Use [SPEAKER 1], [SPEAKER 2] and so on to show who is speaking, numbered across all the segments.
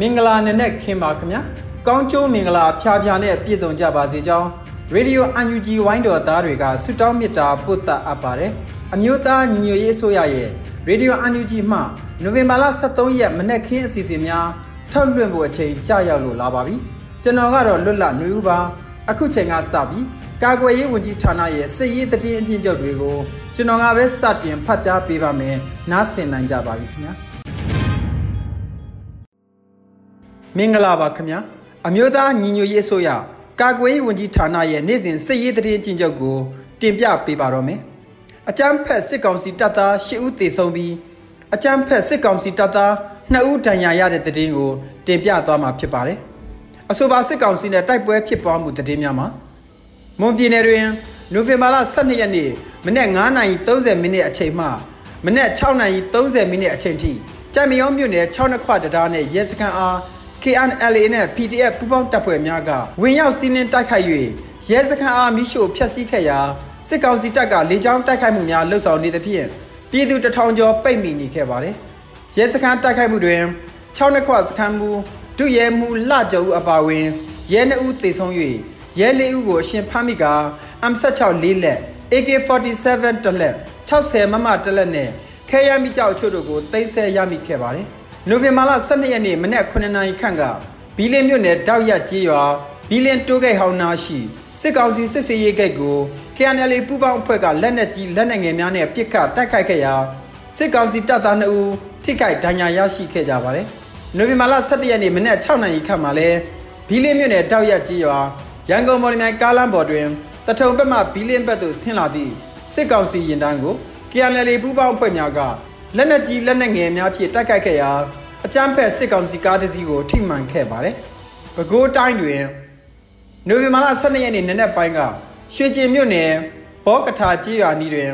[SPEAKER 1] မင်္ဂလာနံနက်ခင်းပါခင်ဗျာကောင်းကျိုးမင်္ဂလာဖျားဖျားနဲ့ပြည့်စုံကြပါစေကြောင်းရေဒီယို UNG ဝိုင်းတော်သားတွေကဆုတောင်းမေတ္တာပို့သအပ်ပါတယ်အမျိုးသားညီညွတ်ရေးအစိုးရရဲ့ရေဒီယို UNG မှနိုဝင်ဘာလ23ရက်မနက်ခင်းအစီအစဉ်များထုတ်လွှင့်ဖို့အချိန်ကြာရောက်လို့လာပါပြီကျွန်တော်ကတော့လွတ်လပ်နေဦးပါအခုချိန်ကစပြီးကာကွယ်ရေးဝန်ကြီးဌာနရဲ့စစ်ရေးတည်င်းအကျဉ်းချုပ်တွေကိုကျွန်တော်ကပဲစတင်ဖတ်ကြားပေးပါမယ်နားဆင်နိုင်ကြပါပြီခင်ဗျာ မင်္ဂလာပါခင်ဗျာအမျိုးသားညီညွတ်ရေးအစိုးရကာကွယ်ရေးဝန်ကြီးဌာနရဲ့နေ့စဉ်စစ်ရေးတရင်ကျဉ်ချုပ်ကို တင်ပြပေးပါတော့မယ်အကြမ်းဖက်စစ်ကောင်စီတပ်သား၈ဦးသေဆုံးပြီးအကြမ်းဖက်စစ်ကောင်စီတပ်သား2ဦးဒဏ်ရာရတဲ့တရင်ကို တင်ပြသွားမှာဖြစ်ပါတယ်အဆိုပါစစ်ကောင်စီနဲ့တိုက်ပွဲဖြစ်ပွားမှုတရင်များမှာမွန်ပြည်နယ်တွင်နိုဝင်ဘာလ12ရက်နေ့မနက်9:30မိနစ်အချိန်မှမနက်6:30မိနစ်အချိန်ထိကြံမယောမြို့နယ်6နှစ်ခွတံတားနဲ့ရဲစခန်းအား KNLA နဲ့ PDF ပူးပေါင်းတပ်ဖွဲ့များကဝင်ရောက်စီးနင်းတိုက်ခိုက်၍ရဲစခန်းအားမိရှို့ဖျက်ဆီးခဲ့ရာစစ်ကောင်စီတပ်ကလေကြောင်းတိုက်ခိုက်မှုများလှုပ်ဆောင်နေသဖြင့်ပြည်သူတထောင်ကျော်ပိတ်မိနေခဲ့ပါတယ်။ရဲစခန်းတိုက်ခိုက်မှုတွင်6နှစ်ခွစခန်းမူဒုရဲမူလှကျော်ဦးအပါဝင်ရဲ2ဦးသေဆုံး၍ရဲ4ဦးကိုအရှင်ဖမ်းမိက M16 လေးလက် AK47 တလက်60မမတလက်နဲ့ခဲရမိကြောက်ချို့တို့ကိုသိမ်းဆည်းရမိခဲ့ပါတယ်။ နိုဝင်ဘာလ12ရက်နေ့မနက်9နာရီခန့်ကဘီလင်းမြို့နယ်တောက်ရကျေးရွာဘီလင်းတိုးဂိတ်ဟောင်းနာရှိစစ်ကောင်စီစစ်စေးရေးဂိတ်ကို KNL ပူးပေါင်းအဖွဲ့ကလက်နက်ကြီးလက်နက်ငယ်များနဲ့ပစ်ခတ်တိုက်ခိုက်ခဲ့ရာစစ်ကောင်စီတပ်သား2ဦးထိခိုက်ဒဏ်ရာရရှိခဲ့ကြပါတယ်။နိုဝင်ဘာလ17ရက်နေ့မနက်6နာရီခန့်မှာလဲဘီလင်းမြို့နယ်တောက်ရကျေးရွာရန်ကုန်မော်လမြိုင်ကားလမ်းပေါ်တွင်တထုံဘက်မှဘီလင်းဘက်သို့ဆင်းလာသည့်စစ်ကောင်စီရင်တန်းကို KNL ပူးပေါင်းအဖွဲ့များကလက်နက်ကြီးလက်နက်ငယ်များဖြင့်တိုက်ခိုက်ခဲ့ရာ အကြမ်းဖက်စစ်ကောင်စီကားတစ်စီးကိုထိမှန်ခဲ့ပါတယ်။ပဲခူးတိုင်းတွင်နိုဝင်ဘာလ12ရက်နေ့နနက်ပိုင်းကရွှေကျင်မြို့နယ်ဘောကထာကျေးရွာနီးတွင်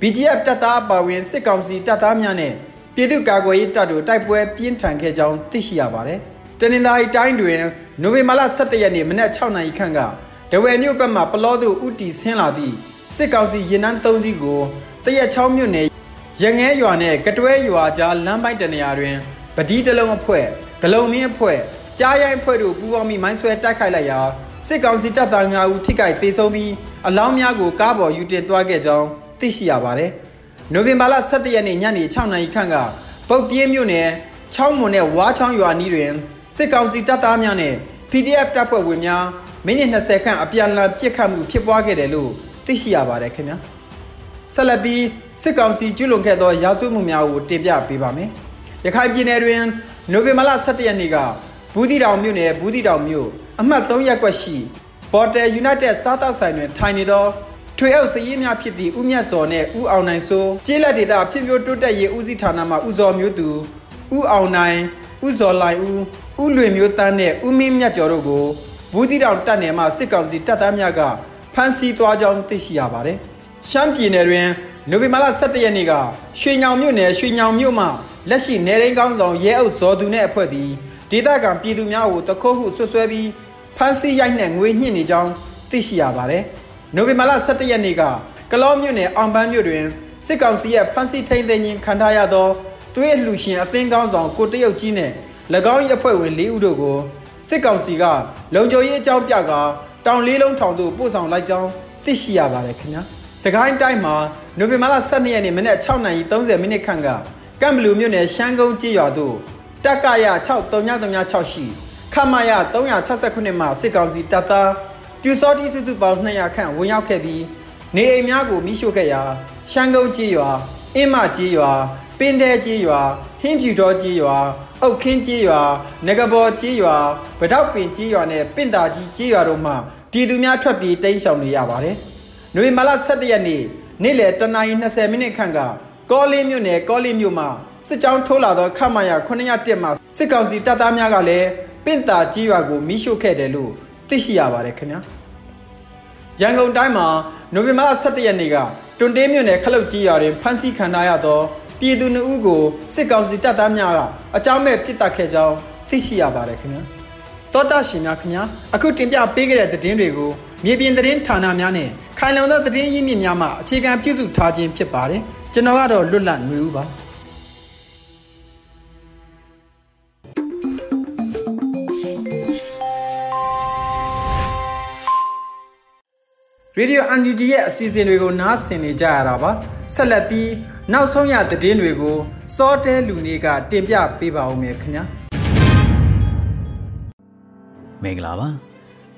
[SPEAKER 1] BGF တပ်သားအပါဝင်စစ်ကောင်စီတပ်သားများနဲ့ပြည်သူ့ကာကွယ်ရေးတပ်တို့တိုက်ပွဲပြင်းထန်ခဲ့ကြောင်းသိရှိရပါတယ်။တနင်္လာရီတိုင်းတွင်နိုဝင်ဘာလ17ရက်နေ့မနက်6နာရီခန့်ကဒဝယ်မြို့ဘက်မှပလောသို့ဥတီဆင်းလာသည့်စစ်ကောင်စီရင်နှန်း3စီးကိုတရက်ချောင်းမြို့နယ်ရငဲရွာနဲ့ကတွဲရွာကြားလမ်းပိုင်းတနေရာတွင် ပတိတလုံးအဖွဲ့ဂလုံမင်းအဖွဲ့ကြားရိုင်းအဖွဲ့တို့ပူးပေါင်းပြီးမိုင်းဆွဲတိုက်ခိုက်လိုက်ရာစစ်ကောင်စီတပ်သား9ဦးထိခိုက်သေဆုံးပြီးအလောင်းများကိုကားပေါ်ယူတင်သွားခဲ့ကြောင်းသိရှိရပါတယ်။နိုဝင်ဘာလ17ရက်နေ့ညနေ6နာရီခန့်ကပုတ်ပြင်းမြို့နယ်ချောင်းမွန်နဲ့ဝါချောင်းရွာနီးတွင်စစ်ကောင်စီတပ်သားများနဲ့ PDF တပ်ဖွဲ့ဝင်များမိနစ်20ခန့်အပြန်အလှန်ပစ်ခတ်မှုဖြစ်ပွားခဲ့တယ်လို့သိရှိရပါတယ်ခင်ဗျာ။ဆက်လက်ပြီးစစ်ကောင်စီကျူးလွန်ခဲ့သောရာဇဝတ်မှုများကိုတင်ပြပေးပါမယ်။ ရခိုင်ပြည်နယ်တွင်နိုဝင်ဘာလ17ရက်နေ့ကဘူးတီတောင်မြို့နယ်ဘူးတီတောင်မြို့အမှတ်3ရပ်ကွက်ရှိပေါ်တယ်ယူနိုက်တက်စားတောက်ဆိုင်တွင်ထိုင်နေသောထွေအုပ်စည်ရင်းများဖြစ်သည့်ဦးမြတ်စော်နှင့်ဦးအောင်နိုင်စိုးကျေးလက်ဒေသဖြစ်မျိုးတိုးတက်ရေးဦးစီးဌာနမှဦးစော်မျိုးသူဦးအောင်နိုင်ဦးစော်လိုင်ဦးဦးလွေမျိုးတန်းနှင့်ဦးမင်းမြတ်ကျော်တို့ကိုဘူးတီတောင်တပ်နယ်မှစစ်ကောင်စီတပ်သားများကဖမ်းဆီးသွားကြောင်းသိရှိရပါတယ်။ရှမ်းပြည်နယ်တွင်နိုဝင်ဘာလ17ရက်နေ့ကရွှေညောင်မြို့နယ်ရွှေညောင်မြို့မှ လက်ရှိနေရင်းကောင်းဆောင်ရဲအုပ်ဇော်သူနဲ့အဖွဲ့သည်ဒေသခံပြည်သူများကိုတခိုးဟုဆွဆွဲပြီးဖမ်းဆီးရိုက်နှက်ငွေညှစ်နေကြောင်းသိရှိရပါတယ်။နိုဝင်ဘာလ17ရက်နေ့ကကလောမြို့နယ်အောင်ပန်းမြို့တွင်စစ်ကောင်စီရဲ့ဖမ်းဆီးထိန်းသိမ်းခြင်းခံထားရသောသွေးလှူရှင်အသင်းကောင်းဆောင်ကိုတရုတ်ကြီးနဲ့၎င်း၏အဖွဲ့ဝင်၄ဦးတို့ကိုစစ်ကောင်စီကလုံခြုံရေးအကြောင်းပြကာတောင်လေးလုံးထောင်သို့ပို့ဆောင်လိုက်ကြောင်းသိရှိရပါတယ်ခင်ဗျာ။စကိုင်းတိုင်းမှာနိုဝင်ဘာလ12ရက်နေ့မနက်6:30မိနစ်ခန့်က ကမ်ဘလူမြို့နယ်ရှမ်းကုန်းကြေးရွာသို့တက်ကရ6336ရှိခမရ369မှစစ်ကောင်စီတပ်သားပြူစောတိစုစုပေါင်း200ခန့်ဝင်ရောက်ခဲ့ပြီးနေအိမ်များကိုမိရှို့ခဲ့ရာရှမ်းကုန်းကြေးရွာအင်းမကြေးရွာပင်တဲကြေးရွာဟင်းဖြူတော်ကြေးရွာအုတ်ခင်းကြေးရွာငကဘော်ကြေးရွာဗတောက်ပင်ကြေးရွာနဲ့ပင့်တာကြီးကြေးရွာတို့မှပြည်သူများထွက်ပြေးတိမ်းရှောင်နေရပါတယ်။နိုဝင်ဘာလ17ရက်နေ့နေ့လယ်တနာရီ20မိနစ်ခန့်က ကောလင်းမြို့နယ်ကောလင်းမြို့မှာစစ်ကြောင်းထိုးလာသောခမရ901မှာစစ်ကောင်စီတပ်သားများကလည်းပင့်တာကြေးရွာကိုမိရှို့ခဲ့တယ်လို့သိရှိရပါတယ်ခင်ဗျာ။ရန်ကုန်တိုင်းမှာနိုဝင်ဘာလ17ရက်နေ့ကတွန်တေးမြို့နယ်ခလုတ်ကြီးရွာတွင်ဖမ်းဆီးခံထားရသောပြည်သူနှုတ်ကိုစစ်ကောင်စီတပ်သားများကအကြောင်းမဲ့ပစ်တက်ခဲ့ကြောင်းသိရှိရပါတယ်ခင်ဗျာတောတာရှင်များခင်ဗျာအခုတင်ပြပေးခဲ့တဲ့သတင်းတွေကိုမြေပြင်သတင်းဌာနများနဲ့ခိုင်လုံသောသတင်းရင်းမြစ်များမှအခြေခံပြုစုထားခြင်းဖြစ်ပါတယ် ကျွန်တော်ကတော့လွတ်လပ်နေဦးပါရေဒီယိုအန်ယူဂျီရဲ့အစီအစဉ်တွေကိုနားဆင်နေကြရတာပါဆက်လက်ပြီးနောက်ဆုံးရသတင်းတွေကိုစောတဲလူနေကတင်ပြပေးပါဦးမယ်ခင်ဗျာ
[SPEAKER 2] မင်္ဂလာပါ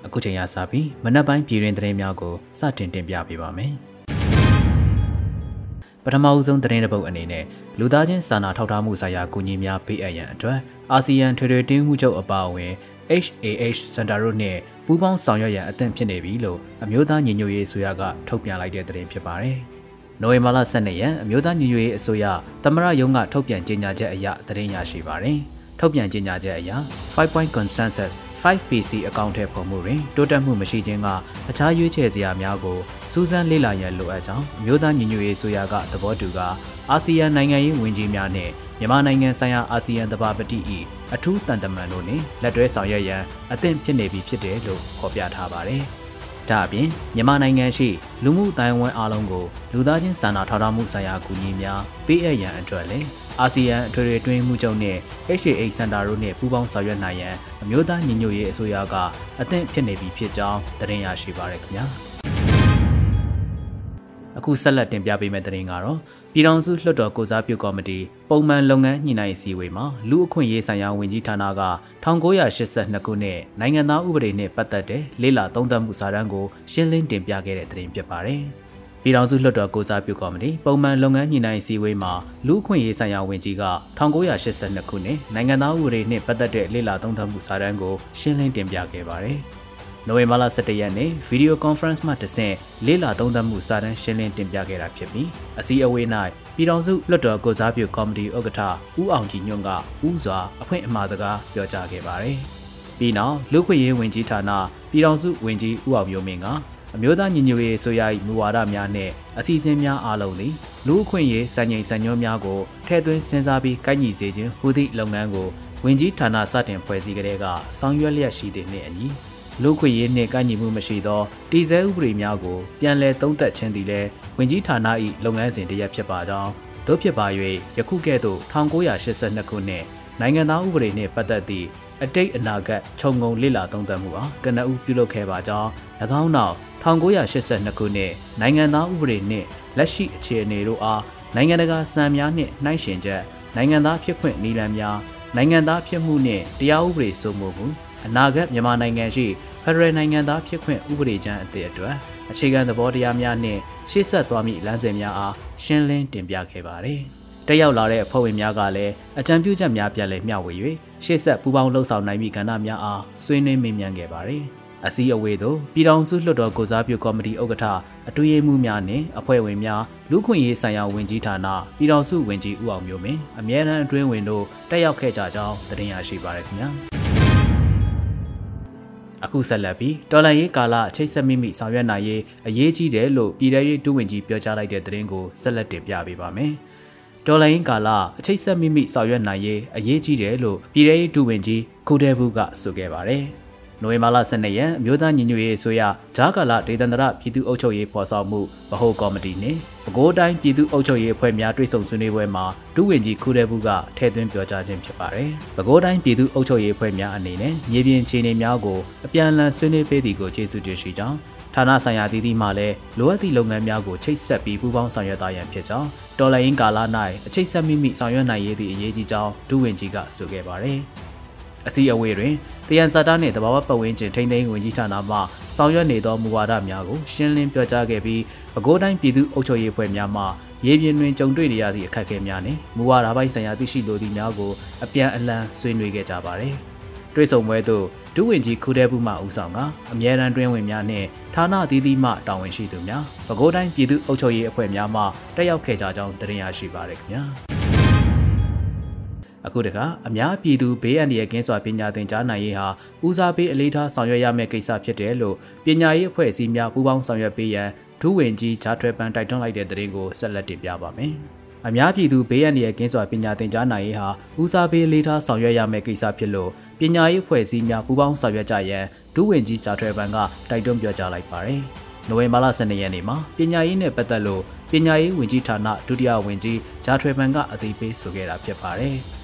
[SPEAKER 2] အခုချိန်ရစပြီးမနက်ပိုင်းပြည်တွင်သတင်းများကိုစတင်တင်ပြပေးပါမယ် ပထမအဦးဆုံးသတင်းတစ်ပုဒ်အနေနဲ့လူသားချင်းစာနာထောက်ထားမှုဆိုင်ရာကူညီများပေးအပ်ရန်အတွက်အာဆီယံထွေထွေတင်းမှုချုပ်အပါအဝင် HAH စင်တာတို့နဲ့ပူးပေါင်းဆောင်ရွက်ရန်အသင့်ဖြစ်နေပြီလို့အမျိုးသားညီညွတ်ရေးအစိုးရကထုတ်ပြန်လိုက်တဲ့သတင်းဖြစ်ပါတယ်။နိုဝင်ဘာလ12ရက်အမျိုးသားညီညွတ်ရေးအစိုးရသမရယုံကထုတ်ပြန်ကြေညာချက်အရသတင်းရရှိပါတယ်။ထုတ်ပြန်ကြေညာချက်အရ5 point consensus 5PC အကောင့်ထဲပုံမှုတွင်တိုးတက်မှုမရှိခြင်းကအခြားရွေးချယ်စရာများကိုစူးစမ်းလေ့လာရန်လိုအပ်ကြောင်းအမျိုးသားညီညွတ်ရေးအစိုးရကသဘောတူကအာဆီယံနိုင်ငံရေးဝန်ကြီးများနှင့်မြန်မာနိုင်ငံဆိုင်ရာအာဆီယံသဘာပတိ၏အထူးတန်တမန်တို့နှင့်လက်တွဲဆောင်ရွက်ရန်အသင့်ဖြစ်နေပြီဖြစ်တယ်လို့ဖော်ပြထားပါတယ်။ဒါအပြင်မြန်မာနိုင်ငံရှိလူမှုတိုင်းဝန်းအားလုံးကိုလူသားချင်းစာနာထောက်ထားမှုဆိုင်ရာအကူအညီများပေးအပ်ရန်အတွက်လည်း အာဆီယံအထွေထွေတွင်းမှုချုပ်နဲ့ HAA စင်တာတို့နဲ့ပူးပေါင်းဆောင်ရွက်နိုင်ရန်အမျိုးသားညီညွတ်ရေးအစိုးရကအသင့်ဖြစ်နေပြီဖြစ်ကြောင်းသတင်းရရှိပါရခင်ဗျာ။အခုဆက်လက်တင်ပြပေးမယ့်သတင်းကတော့ပြည်ထောင်စုလွှတ်တော်ကိုစားပြုကော်မတီပုံမှန်လုပ်ငန်းညှိနှိုင်းအစည်းအဝေးမှာလူအခွင့်ရေးဆိုင်ရာဝန်ကြီးဌာနက1982ခုနှစ်နိုင်ငံသားဥပဒေနဲ့ပတ်သက်တဲ့လေးလာသုံးသပ်မှုစာတမ်းကိုရှင်းလင်းတင်ပြခဲ့တဲ့သတင်းဖြစ်ပါတယ်။ ပြည်ထောင်စုလွှတ်တော်ကိုစားပြုကော်မတီပုံမှန်လုပ်ငန်းညှိနှိုင်းအစည်းအဝေးမှာလူအခွင့်ရေးဆိုင်ရာဝန်ကြီးက1982ခုနှစ်နိုင်ငံသားဥပဒေနဲ့ပတ်သက်တဲ့လေးလာသုံးသပ်မှုစာတမ်းကိုရှင်းလင်းတင်ပြခဲ့ပါတယ်။နိုဝင်ဘာလ17ရက်နေ့ဗီဒီယိုကွန်ဖရင့်မှတဆင့်လေးလာသုံးသပ်မှုစာတမ်းရှင်းလင်းတင်ပြခဲ့တာဖြစ်ပြီးအစည်းအဝေး၌ပြည်ထောင်စုလွှတ်တော်ကိုစားပြုကော်မတီဥက္ကဋ္ဌဦးအောင်ကြည်ညွန့်ကဥစွာအဖွင့်အမှားစကားပြောကြားခဲ့ပါတယ်။ပြီးနောက်လူခွင့်ရေးဝန်ကြီးဌာနပြည်ထောင်စုဝန်ကြီးဦးအောင်မျိုးမင်းက အမျိုးသားညီညွတ်ရေးဆိုရ၏မူဝါဒများနဲ့အစီအစဉ်များအားလုံးသည်လူအခွင့်ရေးစံချိန်စံညွှန်းများကိုထည့်သွင်းစဉ်းစားပြီးကိုက်ညီစေခြင်းဟူသည့်လုပ်ငန်းကိုဝင်ကြီးဌာနစတင်ဖွဲ့စည်းကြတဲ့ကဆောင်ရွက်လျက်ရှိတဲ့နှင့်အညီလူခွေရေးနှင့်ကိုက်ညီမှုမရှိသောတည်ဆဲဥပဒေများကိုပြန်လည်သုံးသပ်ခြင်းသည်လည်းဝင်ကြီးဌာန၏လုပ်ငန်းစဉ်တစ်ရပ်ဖြစ်ပါကြောင်းတို့ဖြစ်ပါ၍ယခုကဲ့သို့1982ခုနှစ်နိုင်ငံသားဥပဒေနှင့်ပတ်သက်သည့်အတိတ်အနာဂတ်ခြုံငုံလေ့လာသုံးသပ်မှုအားကနအူးပြုလုပ်ခဲ့ပါကြောင်း၎င်းနောက် 1982ခုနှစ်နိုင်ငံသားဥပဒေနှင့်လက်ရှိအခြေအနေတို့အားနိုင်ငံတကာစံများနှင့်နှိုင်းယှဉ်ချက်နိုင်ငံသားဖြစ်ခွင့်နည်းလမ်းများနိုင်ငံသားဖြစ်မှုနှင့်တရားဥပဒေစိုးမိုးမှုအနာဂတ်မြန်မာနိုင်ငံရှိဖက်ဒရယ်နိုင်ငံသားဖြစ်ခွင့်ဥပဒေချမ်းအသစ်အတွက်အခြေခံသဘောတရားများနှင့်ရှေ့ဆက်သွားမည့်လမ်းစဉ်များအားရှင်းလင်းတင်ပြခဲ့ပါတယ်။တက်ရောက်လာတဲ့အဖွဲ့ဝင်များကလည်းအကြံပြုချက်များပြန်လည်မျှဝေ၍ရှေ့ဆက်ပူးပေါင်းလှုပ်ဆောင်နိုင်မည့်ကဏ္ဍများအားဆွေးနွေးမေးမြန်းခဲ့ပါတယ်။ အစည်းအဝေးသို့ပြည်ထောင်စုလွှတ်တော်ကိုစားပြုကော်မတီဥက္ကဋ္ဌအတွင်းရေးမှူးများနှင့်အဖွဲ့ဝင်များလူခွင့်ရေးဆိုင်ရာဝန်ကြီးဌာနပြည်ထောင်စုဝန်ကြီးဦးအောင်မျိုးမင်းအမြဲတမ်းအတွင်းဝင်တို့တက်ရောက်ခဲ့ကြကြောင်းတင်ပြရရှိပါရခင်ဗျာ။အခုဆက်လက်ပြီးတော်လန်ရေးကာလအချိတ်ဆက်မိမိဆောင်ရွက်နိုင်ရေးအရေးကြီးတယ်လို့ပြည်ထရေးဒုဝန်ကြီးပြောကြားလိုက်တဲ့သတင်းကိုဆက်လက်တင်ပြပေးပါမယ်။တော်လန်ရေးကာလအချိတ်ဆက်မိမိဆောင်ရွက်နိုင်ရေးအရေးကြီးတယ်လို့ပြည်ထရေးဒုဝန်ကြီးခုတဲဘူးကဆိုခဲ့ပါတယ်။ နိုဝင်ဘာလ12ရက်အမျိုးသားညီညွတ်ရေးအစိုးရဂျာကာလာဒေသန္တရပြည်သူ့အုပ်ချုပ်ရေးဖော်ဆောင်မှုဗဟိုကော်မတီနှင့်ပဲခူးတိုင်းပြည်သူ့အုပ်ချုပ်ရေးအဖွဲ့များတွဲဆုံဆွေးနွေးပွဲမှာဒုဝန်ကြီးခူရဲဘူးကထည့်သွင်းပြောကြားခြင်းဖြစ်ပါတယ်။ပဲခူးတိုင်းပြည်သူ့အုပ်ချုပ်ရေးအဖွဲ့များအနေနဲ့မြေပြင်အခြေအနေများကိုအပြန်အလှန်ဆွေးနွေးပေးသည်ကိုကျေးဇူးတင်ရှိကြောင်းဌဌာနဆိုင်ရာတည်တည်မှလည်းလိုအပ်သည့်လုပ်ငန်းများကိုချိတ်ဆက်ပြီးပူးပေါင်းဆောင်ရွက်သားရန်ဖြစ်ကြောင်းတော်လိုင်းကာလ၌အချိတ်ဆက်မိမိဆောင်ရွက်နိုင်ရသည့်အရေးကြီးကြောင်းဒုဝန်ကြီးကဆိုခဲ့ပါတယ်။ အစည်းအဝေးတွင်တယန်ဇာတာနှင့်တဘာဝပတ်ဝန်းကျင်ထိန်းသိမ်းဝင်ကြီးဌာနမှဆောင်ရွက်နေသောမူဝါဒများကိုရှင်းလင်းပြောကြားခဲ့ပြီးပဲခူးတိုင်းပြည်သူ့အုပ်ချုပ်ရေးဖွဲ့များမှရေပြင်တွင်ကြုံတွေ့နေရသည့်အခက်အခဲများနှင့်မူဝါဒပိုင်းဆိုင်ရာသိရှိလိုသည့်များကိုအပြန်အလှန်ဆွေးနွေးခဲ့ကြပါသည်။တွေ့ဆုံပွဲသို့ဒုဝန်ကြီးခုတဲဘူးမှဦးဆောင်ကအမြဲတမ်းတွင်းဝင်များနှင့်ဌာနအသီးသီးမှတာဝန်ရှိသူများပဲခူးတိုင်းပြည်သူ့အုပ်ချုပ်ရေးအဖွဲ့များမှတက်ရောက်ခဲ့ကြကြောင်းတင်ပြရရှိပါရခင်ဗျာ အခုတခါအများပြည်သူဘေးအန္တရာယ်ကင်းစွာပညာသင်ကြားနိုင်ရေးဟာဦးစားပေးအလေးထားဆောင်ရွက်ရမယ့်ကိစ္စဖြစ်တယ်လို့ပညာရေးအဖွဲ့အစည်းများပူးပေါင်းဆောင်ရွက်ပေးရန်ဒုဝန်ကြီးဂျာထွဲပန်တိုက်တွန်းလိုက်တဲ့သတင်းကိုဆက်လက်တင်ပြပါမယ်။အများပြည်သူဘေးအန္တရာယ်ကင်းစွာပညာသင်ကြားနိုင်ရေးဟာဦးစားပေးလေးထားဆောင်ရွက်ရမယ့်ကိစ္စဖြစ်လို့ပညာရေးအဖွဲ့အစည်းများပူးပေါင်းဆောင်ရွက်ကြရန်ဒုဝန်ကြီးဂျာထွဲပန်ကတိုက်တွန်းပြောကြားလိုက်ပါတယ်။နိုဝင်ဘာလ12ရက်နေ့မှာပညာရေးနဲ့ပတ်သက်လို့ပညာရေးဝန်ကြီးဌာနဒုတိယဝန်ကြီးဂျာထွဲပန်ကအသိပေးဆိုခဲ့တာဖြစ်ပါတယ်။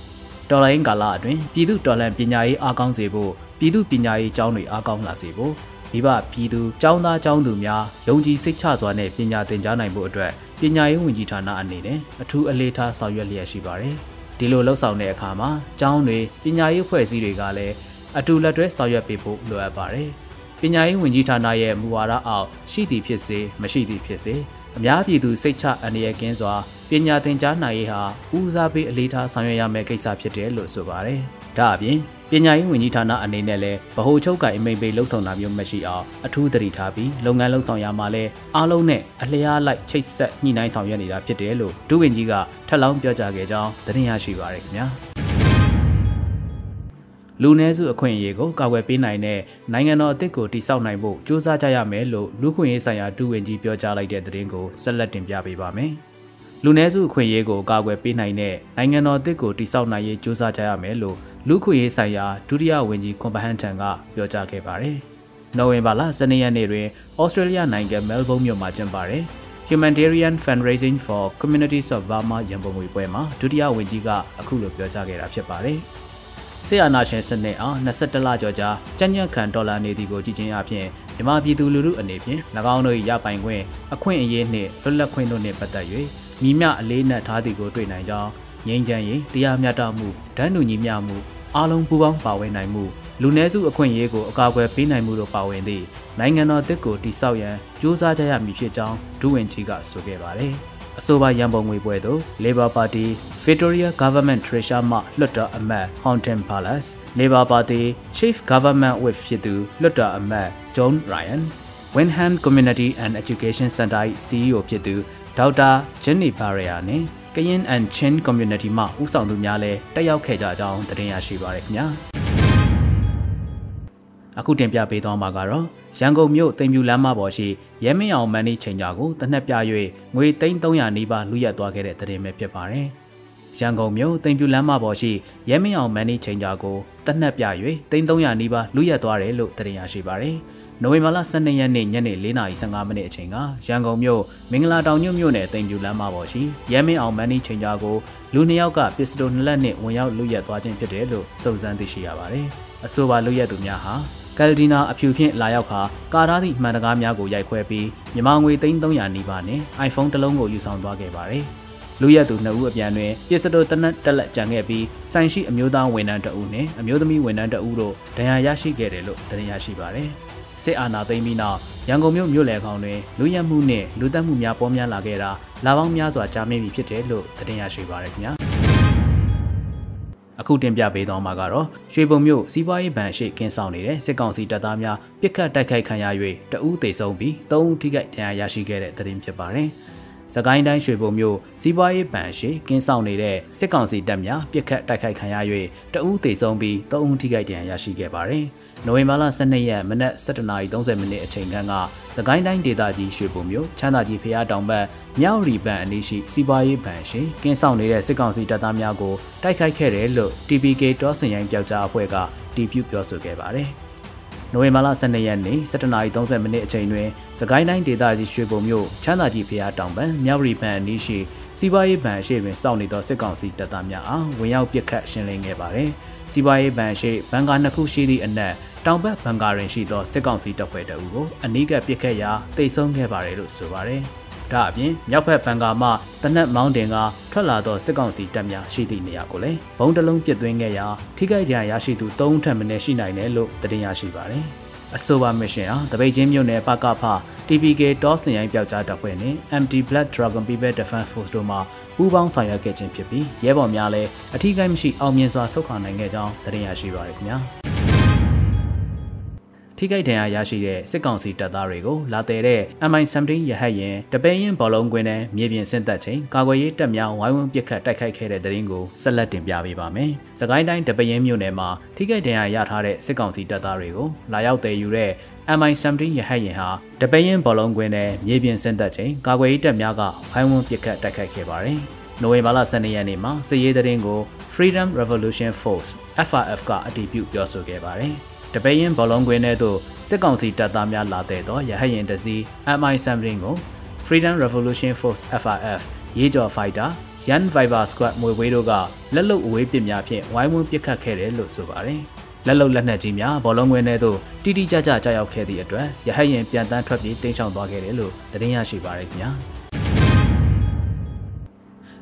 [SPEAKER 2] တော်လိုင်းကာလအတွင်းပြည်သူတော်လှန်ပညာရေးအားကောင်းစေဖို့ပြည်သူပညာရေးကျောင်းတွေအားကောင်းလာစေဖို့မိဘပြည်သူကျောင်းသားကျောင်းသူများယုံကြည်စိတ်ချစွာနဲ့ပညာသင်ကြားနိုင်ဖို့အတွက်ပညာရေးဝန်ကြီးဌာနအနေနဲ့အထူးအလေးထားဆောင်ရွက်လျက်ရှိပါတယ်။ဒီလိုလှုပ်ဆောင်တဲ့အခါမှာကျောင်းတွေပညာရေးဖွဲ့စည်းတွေကလည်းအတူလက်တွဲဆောင်ရွက်ပေးဖို့လိုအပ်ပါတယ်။ပညာရေးဝန်ကြီးဌာနရဲ့မူဝါဒအောက်ရှိသည်ဖြစ်စေမရှိသည်ဖြစ်စေအများပြည်သူစိတ်ချအန္တရာယ်ကင်းစွာ ပညာသင်ကြားနိုင်ရေးဟာဦးစားပေးအလေးထားဆောင်ရွက်ရမယ့်ကိစ္စဖြစ်တယ်လို့ဆိုပါတယ်။ဒါအပြင်ပညာရေးဝန်ကြီးဌာနအနေနဲ့လည်းဗဟိုချုပ်ကင်အမိန့်ပေးလှုပ်ဆောင်တာမျိုးမရှိအောင်အထူးသတိထားပြီးလုပ်ငန်းလှုပ်ဆောင်ရမှာလဲအားလုံးနဲ့အလျားလိုက်ချိတ်ဆက်ညှိနှိုင်းဆောင်ရွက်နေတာဖြစ်တယ်လို့ဒုဝန်ကြီးကထပ်လောင်းပြောကြားခဲ့ကြောင်းသတင်းရရှိပါရခင်ဗျာလူနည်းစုအခွင့်အရေးကိုကာကွယ်ပေးနိုင်တဲ့နိုင်ငံတော်အသစ်ကိုတည်ဆောက်နိုင်ဖို့စ조사ကြရမယ်လို့လူခွင့်ရေးဆိုင်ရာဒုဝန်ကြီးပြောကြားလိုက်တဲ့သတင်းကိုဆက်လက်တင်ပြပေးပါမယ်။ လူနည်းစုအခွင့်အရေးကိုကာကွယ်ပေးနိုင်တဲ့နိုင်ငံတော်အသစ်ကိုတည်ဆောက်နိုင်ရေးစ조사ကြရမယ်လို့လူခွေရေးဆိုင်ရာဒုတိယဝန်ကြီးကွန်ပဟန်ထန်ကပြောကြားခဲ့ပါတယ်။နိုဝင်ဘာလ12ရက်နေ့တွင်ဩစတြေးလျနိုင်ငံမဲလ်ဘုန်းမြို့မှာကျင်းပတဲ့ Humanitarian Fundraising for Communities of Burma ရန်ပုံငွေပွဲမှာဒုတိယဝန်ကြီးကအခုလိုပြောကြားခဲ့တာဖြစ်ပါတယ်။ဆေးအာနာရှင်စနစ်အား22လကျော်ကြာကြံ့ကြံ့ခံဒေါ်လာနေသည်ကိုကြည်ချင်းအဖြစ်မြမပြည်သူလူထုအနေဖြင့်၎င်းတို့၏ရပိုင်ခွင့်အခွင့်အရေးနှင့်လွတ်လပ်ခွင့်တို့နှင့်ပတ်သက်၍ မိမြအလေးနက်ထားသည်ကိုတွေ့နိုင်ကြောင်းငြိမ်းချမ်းရေးတရားမျှတမှုဒဏ်ညူညီမျှမှုအားလုံးပူးပေါင်းပါဝင်နိုင်မှုလူနည်းစုအခွင့်အရေးကိုအကာအကွယ်ပေးနိုင်မှုတို့ပါဝင်သည့်နိုင်ငံတော်တစ်ကိုတိစောက်ရန်စ조사ကြရမည်ဖြစ်ကြောင်းဒူဝင်ကြီးကဆိုခဲ့ပါတယ်။အဆိုပါရန်ပုံငွေပွဲသို့ Labor Party Victoria Government Treasurer မှလွှတ်တော်အမတ် Haunton Palace Labor Party Chief Government Whip ဖြစ်သူလွှတ်တော်အမတ် John Ryan Wenham Community and Education Center ၏ CEO ဖြစ်သူ ဒေါက်တာ Jenny Barria နှင့်ကရင် and Chin community မှဦးဆောင်သူများလည်းတက်ရောက်ခဲ့ကြကြောင်းသတင်းရရှိပါရခင်ဗျာအခုတင်ပြပေးသွားမှာကတော့ရန်ကုန်မြို့တိမ်ပြူလမ်းမပေါ်ရှိရဲမင်းအောင်မန်နီချိန်ကြာကိုတနက်ပြ၍ငွေ300နီးပါးလူရက်သွားခဲ့တဲ့သတင်းပဲဖြစ်ပါတယ်ရန်ကုန်မြို့တိမ်ပြူလမ်းမပေါ်ရှိရဲမင်းအောင်မန်နီချိန်ကြာကိုတနက်ပြ၍300နီးပါးလူရက်သွားတယ်လို့သတင်းရရှိပါတယ်။ နိုဝင်ဘာလ12ရက်နေ့ညနေ4:15မိနစ်အချိန်ကရန်ကုန်မြို့မင်္ဂလာတောင်ညွန့်မြို့နယ်တိမ်ပြူလမ်းမပေါ်ရှိရဲမင်းအောင်မန်းနီချိန်ကြားကိုလူနှစ်ယောက်ကပစ္စတိုနှစ်လက်နဲ့ဝင်ရောက်လူရက်သွားခြင်းဖြစ်တယ်လို့စုံစမ်းသိရှိရပါတယ်။အဆိုပါလူရက်သူများဟာကယ်လ်ဒီနာအဖြူဖြင့်လာရောက်ခါကာထားသည့်မှန်တကားများကိုရိုက်ခွဲပြီးမြန်မာငွေ300နီးပါးနဲ့ iPhone တစ်လုံးကိုယူဆောင်သွားခဲ့ပါတယ်။လူရက်သူနှစ်ဦးအပြန်တွင်ပစ္စတိုတနက်တက်လက်ကြံခဲ့ပြီးဆိုင်ရှိအမျိုးသားဝန်ထမ်းတအုပ်နဲ့အမျိုးသမီးဝန်ထမ်းတအုပ်တို့ဒဏ်ရာရရှိခဲ့တယ်လို့သတင်းရရှိပါတယ်။ စစ်အာဏာသိမ်းပြီးနောက်ရန်ကုန်မြို့မြို့လယ်ခေါင်တွင်လူရဲမှုနှင့်လူသက်မှုများပေါ်များလာခဲ့တာလာပေါင်းများစွာကြာမြင့်ပြီဖြစ်တယ်လို့သတင်းရရှိပါရခင်ဗျာအခုတင်ပြပေးသွားမှာကတော့ရွှေဘုံမြို့စီးပွားရေးဘဏ်ရှိကင်းဆောင်နေတဲ့စစ်ကောင်စီတပ်သားများပြစ်ခတ်တိုက်ခိုက်ခံရ၍တအူးသေဆုံးပြီး၃ဦးထိခိုက်ဒဏ်ရာရရှိခဲ့တဲ့သတင်းဖြစ်ပါတယ်။စကိုင်းတိုင်းရွှေဘုံမြို့စီးပွားရေးဘဏ်ရှိကင်းဆောင်နေတဲ့စစ်ကောင်စီတပ်များပြစ်ခတ်တိုက်ခိုက်ခံရ၍တအူးသေဆုံးပြီး၃ဦးထိခိုက်ဒဏ်ရာရရှိခဲ့ပါတယ်။ နိုဝင်ဘာလ12ရက်မနက်7:30မိနစ်အချိန်ခန့်ကစကိုင်းတိုင်းဒေသကြီးရွှေဘုံမြို့ချမ်းသာကြီးဖျားတောင်ဘက်မြောက်ရီဘန်အနီးရှိစီးပွားရေးဘဏ်ရှိကင်းဆောင်နေတဲ့စစ်ကောင်စီတပ်သားများကိုတိုက်ခိုက်ခဲ့တယ်လို့ TPK တောစင်ရိုင်းပြောက်ကြားအဖွဲ့ကတီးပြပြောဆိုခဲ့ပါတယ်။နိုဝင်ဘာလ12ရက်နေ့7:30မိနစ်အချိန်တွင်စကိုင်းတိုင်းဒေသကြီးရွှေဘုံမြို့ချမ်းသာကြီးဖျားတောင်ဘက်မြောက်ရီဘန်အနီးရှိစီးပွားရေးဘဏ်ရှိတွင်စောင့်နေသောစစ်ကောင်စီတပ်သားများအားဝင်ရောက်ပစ်ခတ်ရှင်းလင်းခဲ့ပါတယ်။စီးပွားရေးဘဏ်ရှိဘန်ကာနှစ်ခုရှိသည့်အနက် တောင်ဘက်ဘန်ကာရင်ရှိသောစစ်ကောင်စီတပ်ဖွဲ့တအုပ်ကိုအနီးကပ်ပစ်ခတ်ရာတိတ်ဆုံးခဲ့ပါတယ်လို့ဆိုပါတယ်။ဒါအပြင်မြောက်ဘက်ဘန်ကာမှတနက်မောင်းတင်ကထွက်လာသောစစ်ကောင်စီတပ်များရှိသည့်နေရာကိုလည်းဘုံတလုံးပစ်သွင်းခဲ့ရာထိခိုက်ဒဏ်ရာရရှိသူ၃ထပ်မင်းရှိနိုင်တယ်လို့သတင်းရရှိပါတယ်။အဆိုပါမစ်ရှင်ဟာတပိတ်ချင်းမြို့နယ်ပကဖ TPK တောစင်ရိုင်းပျောက်ကြားတပ်ဖွဲ့နဲ့ MT Black Dragon People Defense Force တို့မှပူးပေါင်းဆောင်ရွက်ခဲ့ခြင်းဖြစ်ပြီးရဲဘော်များလည်းအထူးကိမရှိအောင်မြင်စွာဆုတ်ခွာနိုင်ခဲ့ကြောင်းသတင်းရရှိပါရခင်ဗျာ။ ထိခိုက်ဒဏ်ရာရရှိတဲ့စစ်ကောင်စီတပ်သားတွေကိုလာတဲတဲ့ MI-17 ရဟတ်ရင်တပင်းရင်ဘောလုံးကွင်းနဲ့မြေပြင်ဆင့်သက်ချိန်ကာကွယ်ရေးတပ်များဝိုင်းဝန်းပစ်ခတ်တိုက်ခိုက်ခဲ့တဲ့တဲ့ရင်ကိုဆက်လက်တင်ပြပေးပါမယ်။စကိုင်းတိုင်းတပင်းမြို့နယ်မှာထိခိုက်ဒဏ်ရာရထားတဲ့စစ်ကောင်စီတပ်သားတွေကိုလာရောက်တည်ယူတဲ့ MI-17 ရဟတ်ရင်ဟာတပင်းရင်ဘောလုံးကွင်းနဲ့မြေပြင်ဆင့်သက်ချိန်ကာကွယ်ရေးတပ်များကဝိုင်းဝန်းပစ်ခတ်တိုက်ခိုက်ခဲ့ပါတယ်။နိုဝင်ဘာလ12ရက်နေ့မှာစစ်ရေးသတင်းကို Freedom Revolution Force FRF ကအတည်ပြုပြောဆိုခဲ့ပါတယ်။ တပရင်ဘောလုံးကွင်းထဲသို့စစ်ကောင်စီတပ်သားများလာတဲ့သောရဟတ်ရင်တစီ MI-17 ကို Freedom Revolution Force FRF ရေးကြော်ဖိုက်တာ Yan Viber Squad မွေဝေးတို့ကလက်လုံအဝေးပစ်များဖြင့်ဝိုင်းဝန်းပစ်ခတ်ခဲ့တယ်လို့ဆိုပါတယ်။လက်လုံလက်နက်ကြီးများဘောလုံးကွင်းထဲသို့တိတိကျကျကြာရောက်ခဲ့သည့်အတွက်ရဟတ်ရင်ပြန်တန်းထွက်ပြေးတင်းချောင်သွားခဲ့တယ်လို့သတင်းရရှိပါရခင်ဗျာ။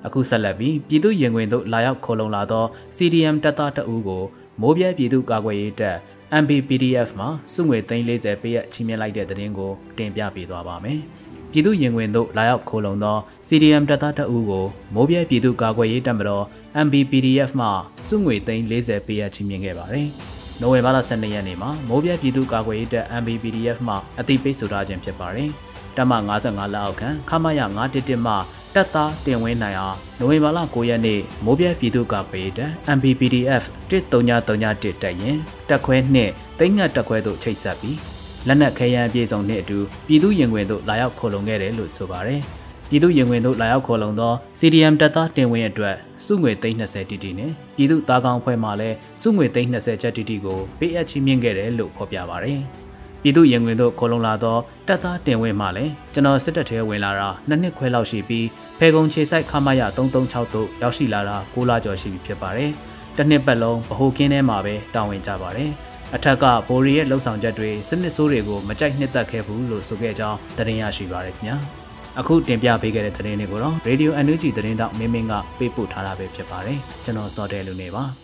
[SPEAKER 2] အခုဆက်လက်ပြီးပြည်သူရင်ခွင်တို့လာရောက်ခေါ်လုံလာသော CDM တပ်သားတအူးကိုမိုးပြဲပြည်သူ့ကာကွယ်ရေးတပ် MBPDF မှာစုငွေ340ပေးရချီးမြှင့်လိုက်တဲ့သတင်းကိုတင်ပြပေးသွားပါမယ်။ပြည်သူရင်ဝင်တို့လာရောက်ခိုးလုံသော CDM တပ်သားတအူးကိုမိုးပြဲပြည်သူ့ကာကွယ်ရေးတပ်မတော် MBPDF မှစုငွေ340ပေးရချီးမြှင့်ခဲ့ပါတယ်။နိုဝင်ဘာလ12ရက်နေ့မှာမိုးပြဲပြည်သူ့ကာကွယ်ရေးတပ် MBPDF မှအသိပေးဆိုထားခြင်းဖြစ်ပါတယ်။တပ်မ55လက်အောက်ခံခမရ911မှ တပ်သားတင်ဝင်းနိုင်အောင်နိုဝင်ဘာလ9ရက်နေ့မိုးပြဲပြည်သူ့ကာကွယ်ရေးတပ် MPPDF 13331တပ်ရင်တပ်ခွဲနှင့်တိတ်ငတ်တပ်ခွဲတို့ချိတ်ဆက်ပြီးလက်နက်ခဲယမ်းပြည်စုံနှင့်အတူပြည်သူရင်ဝင်တို့လာရောက်ခေါ်လုံခဲ့တယ်လို့ဆိုပါတယ်။ပြည်သူရင်ဝင်တို့လာရောက်ခေါ်လုံသော CDM တပ်သားတင်ဝင်းအတွက်စုငွေ320တီတီနဲ့ပြည်သူသားကောင်ဖွဲ့မှလည်းစုငွေ320ချက်တီတီကိုပေးအပ်ချီးမြှင့်ခဲ့တယ်လို့ဖော်ပြပါတယ်။ ပြည်သူရင်ဝင်တို့ခေါ်လုံလာသောတပ်သားတင်ဝင်းမှလည်းကျွန်တော်စစ်တပ်ထဲဝင်လာတာနှစ်နှစ်ခွဲလောက်ရှိပြီးဖေကုံခြေဆိုင်ခမရ336တို့ရောက်ရှိလာတာ6လကျော်ရှိပြီဖြစ်ပါတယ်။တစ်နှစ်ပတ်လုံးဗဟိုကင်းထဲမှာပဲတာဝန်ကြပါတယ်။အထက်ကဘိုရီရဲ့လှုပ်ဆောင်ချက်တွေစစ်နစ်ဆိုးတွေကိုမကြိုက်နှစ်သက်ခဲ့ဘူးလို့ဆိုခဲ့ကြောင်းသတင်းရရှိပါရခင်ဗျာ။အခုတင်ပြပေးခဲ့တဲ့သတင်းတွေကိုတော့ Radio NUG သတင်းတောက်မင်းမင်းကပေးပို့ထားတာပဲဖြစ်ပါတယ်။ကျွန်တော်စောတဲလူနေပါ။